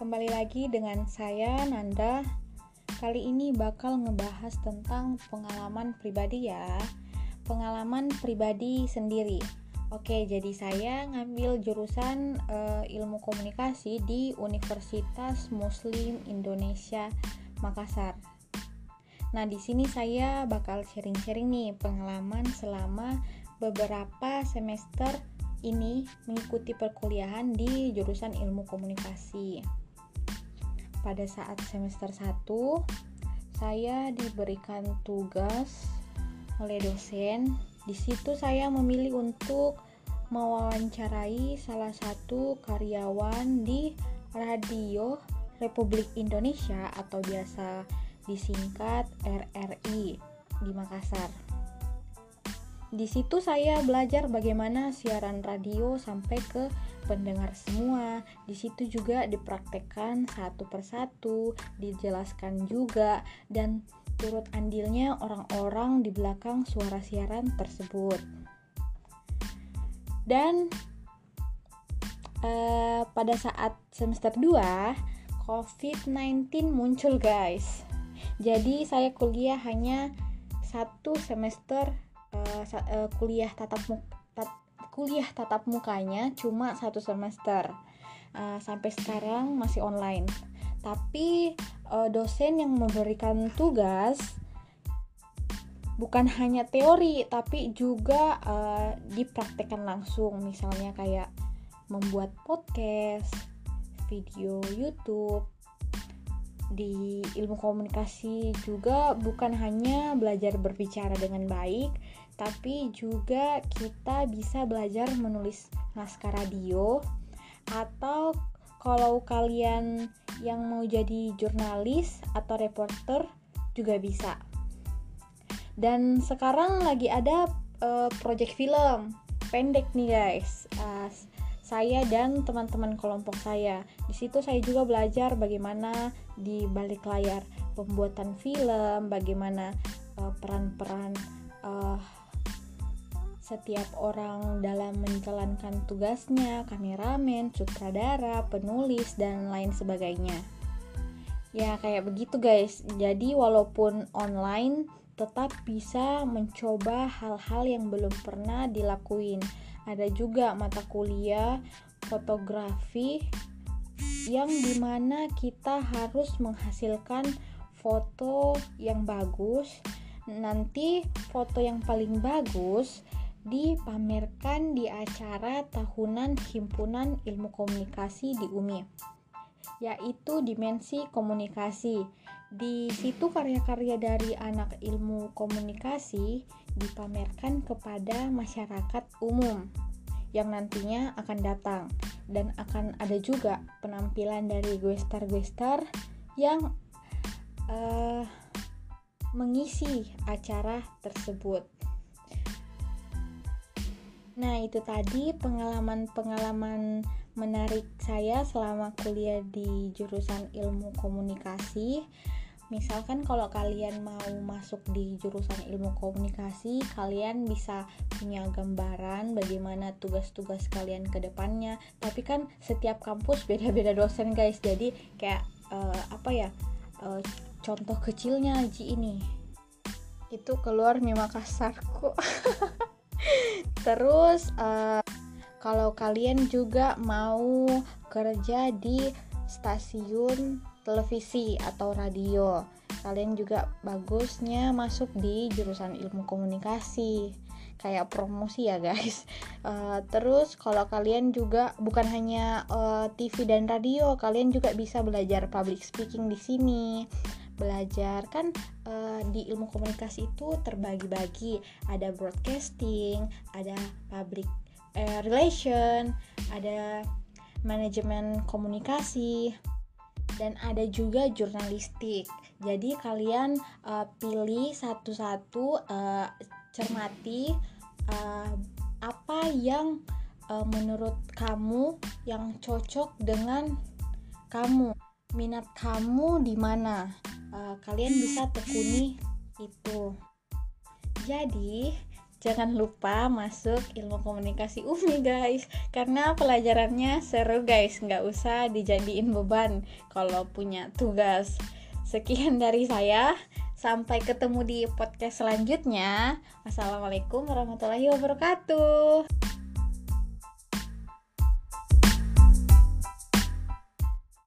kembali lagi dengan saya Nanda. Kali ini bakal ngebahas tentang pengalaman pribadi ya. Pengalaman pribadi sendiri. Oke, jadi saya ngambil jurusan uh, ilmu komunikasi di Universitas Muslim Indonesia Makassar. Nah, di sini saya bakal sharing-sharing nih pengalaman selama beberapa semester ini mengikuti perkuliahan di jurusan ilmu komunikasi. Pada saat semester 1, saya diberikan tugas oleh dosen. Di situ saya memilih untuk mewawancarai salah satu karyawan di Radio Republik Indonesia atau biasa disingkat RRI di Makassar. Di situ saya belajar bagaimana siaran radio sampai ke pendengar semua. Di situ juga dipraktekkan satu persatu, dijelaskan juga dan turut andilnya orang-orang di belakang suara siaran tersebut. Dan uh, pada saat semester 2, COVID-19 muncul, guys. Jadi saya kuliah hanya satu semester uh, kuliah tatap muka kuliah tatap mukanya cuma satu semester. Uh, sampai sekarang masih online. Tapi uh, dosen yang memberikan tugas bukan hanya teori tapi juga uh, dipraktekkan langsung. Misalnya kayak membuat podcast video YouTube di ilmu komunikasi juga bukan hanya belajar berbicara dengan baik tapi juga kita bisa belajar menulis naskah radio atau kalau kalian yang mau jadi jurnalis atau reporter juga bisa. Dan sekarang lagi ada uh, project film pendek nih guys. Uh, saya dan teman-teman kelompok saya. Di situ saya juga belajar bagaimana di balik layar pembuatan film, bagaimana eh, peran-peran uh, uh, setiap orang dalam menjalankan tugasnya, kameramen, sutradara, penulis, dan lain sebagainya. Ya, kayak begitu, guys. Jadi, walaupun online, tetap bisa mencoba hal-hal yang belum pernah dilakuin. Ada juga mata kuliah fotografi yang di mana kita harus menghasilkan foto yang bagus. Nanti, foto yang paling bagus dipamerkan di acara tahunan Himpunan Ilmu Komunikasi di UMI, yaitu Dimensi Komunikasi. Di situ karya-karya dari anak ilmu komunikasi dipamerkan kepada masyarakat umum yang nantinya akan datang dan akan ada juga penampilan dari gestar-gestar yang uh, mengisi acara tersebut. Nah, itu tadi pengalaman-pengalaman menarik saya selama kuliah di jurusan ilmu komunikasi. Misalkan kalau kalian mau masuk di jurusan ilmu komunikasi, kalian bisa punya gambaran bagaimana tugas-tugas kalian ke depannya. Tapi kan setiap kampus beda-beda dosen, guys. Jadi kayak uh, apa ya? Uh, contoh kecilnya Ji ini. Itu keluar di Makassarku. Terus uh, kalau kalian juga mau kerja di stasiun televisi atau radio, kalian juga bagusnya masuk di jurusan ilmu komunikasi. Kayak promosi ya guys. Uh, terus kalau kalian juga bukan hanya uh, TV dan radio, kalian juga bisa belajar public speaking di sini. Belajar kan uh, di ilmu komunikasi itu terbagi-bagi. Ada broadcasting ada public uh, relation ada manajemen komunikasi dan ada juga jurnalistik. Jadi kalian uh, pilih satu-satu uh, cermati uh, apa yang uh, menurut kamu yang cocok dengan kamu. Minat kamu di mana? Uh, kalian bisa tekuni itu. Jadi jangan lupa masuk ilmu komunikasi UMI guys. Karena pelajarannya seru guys. Nggak usah dijadiin beban kalau punya tugas. Sekian dari saya. Sampai ketemu di podcast selanjutnya. Wassalamualaikum warahmatullahi wabarakatuh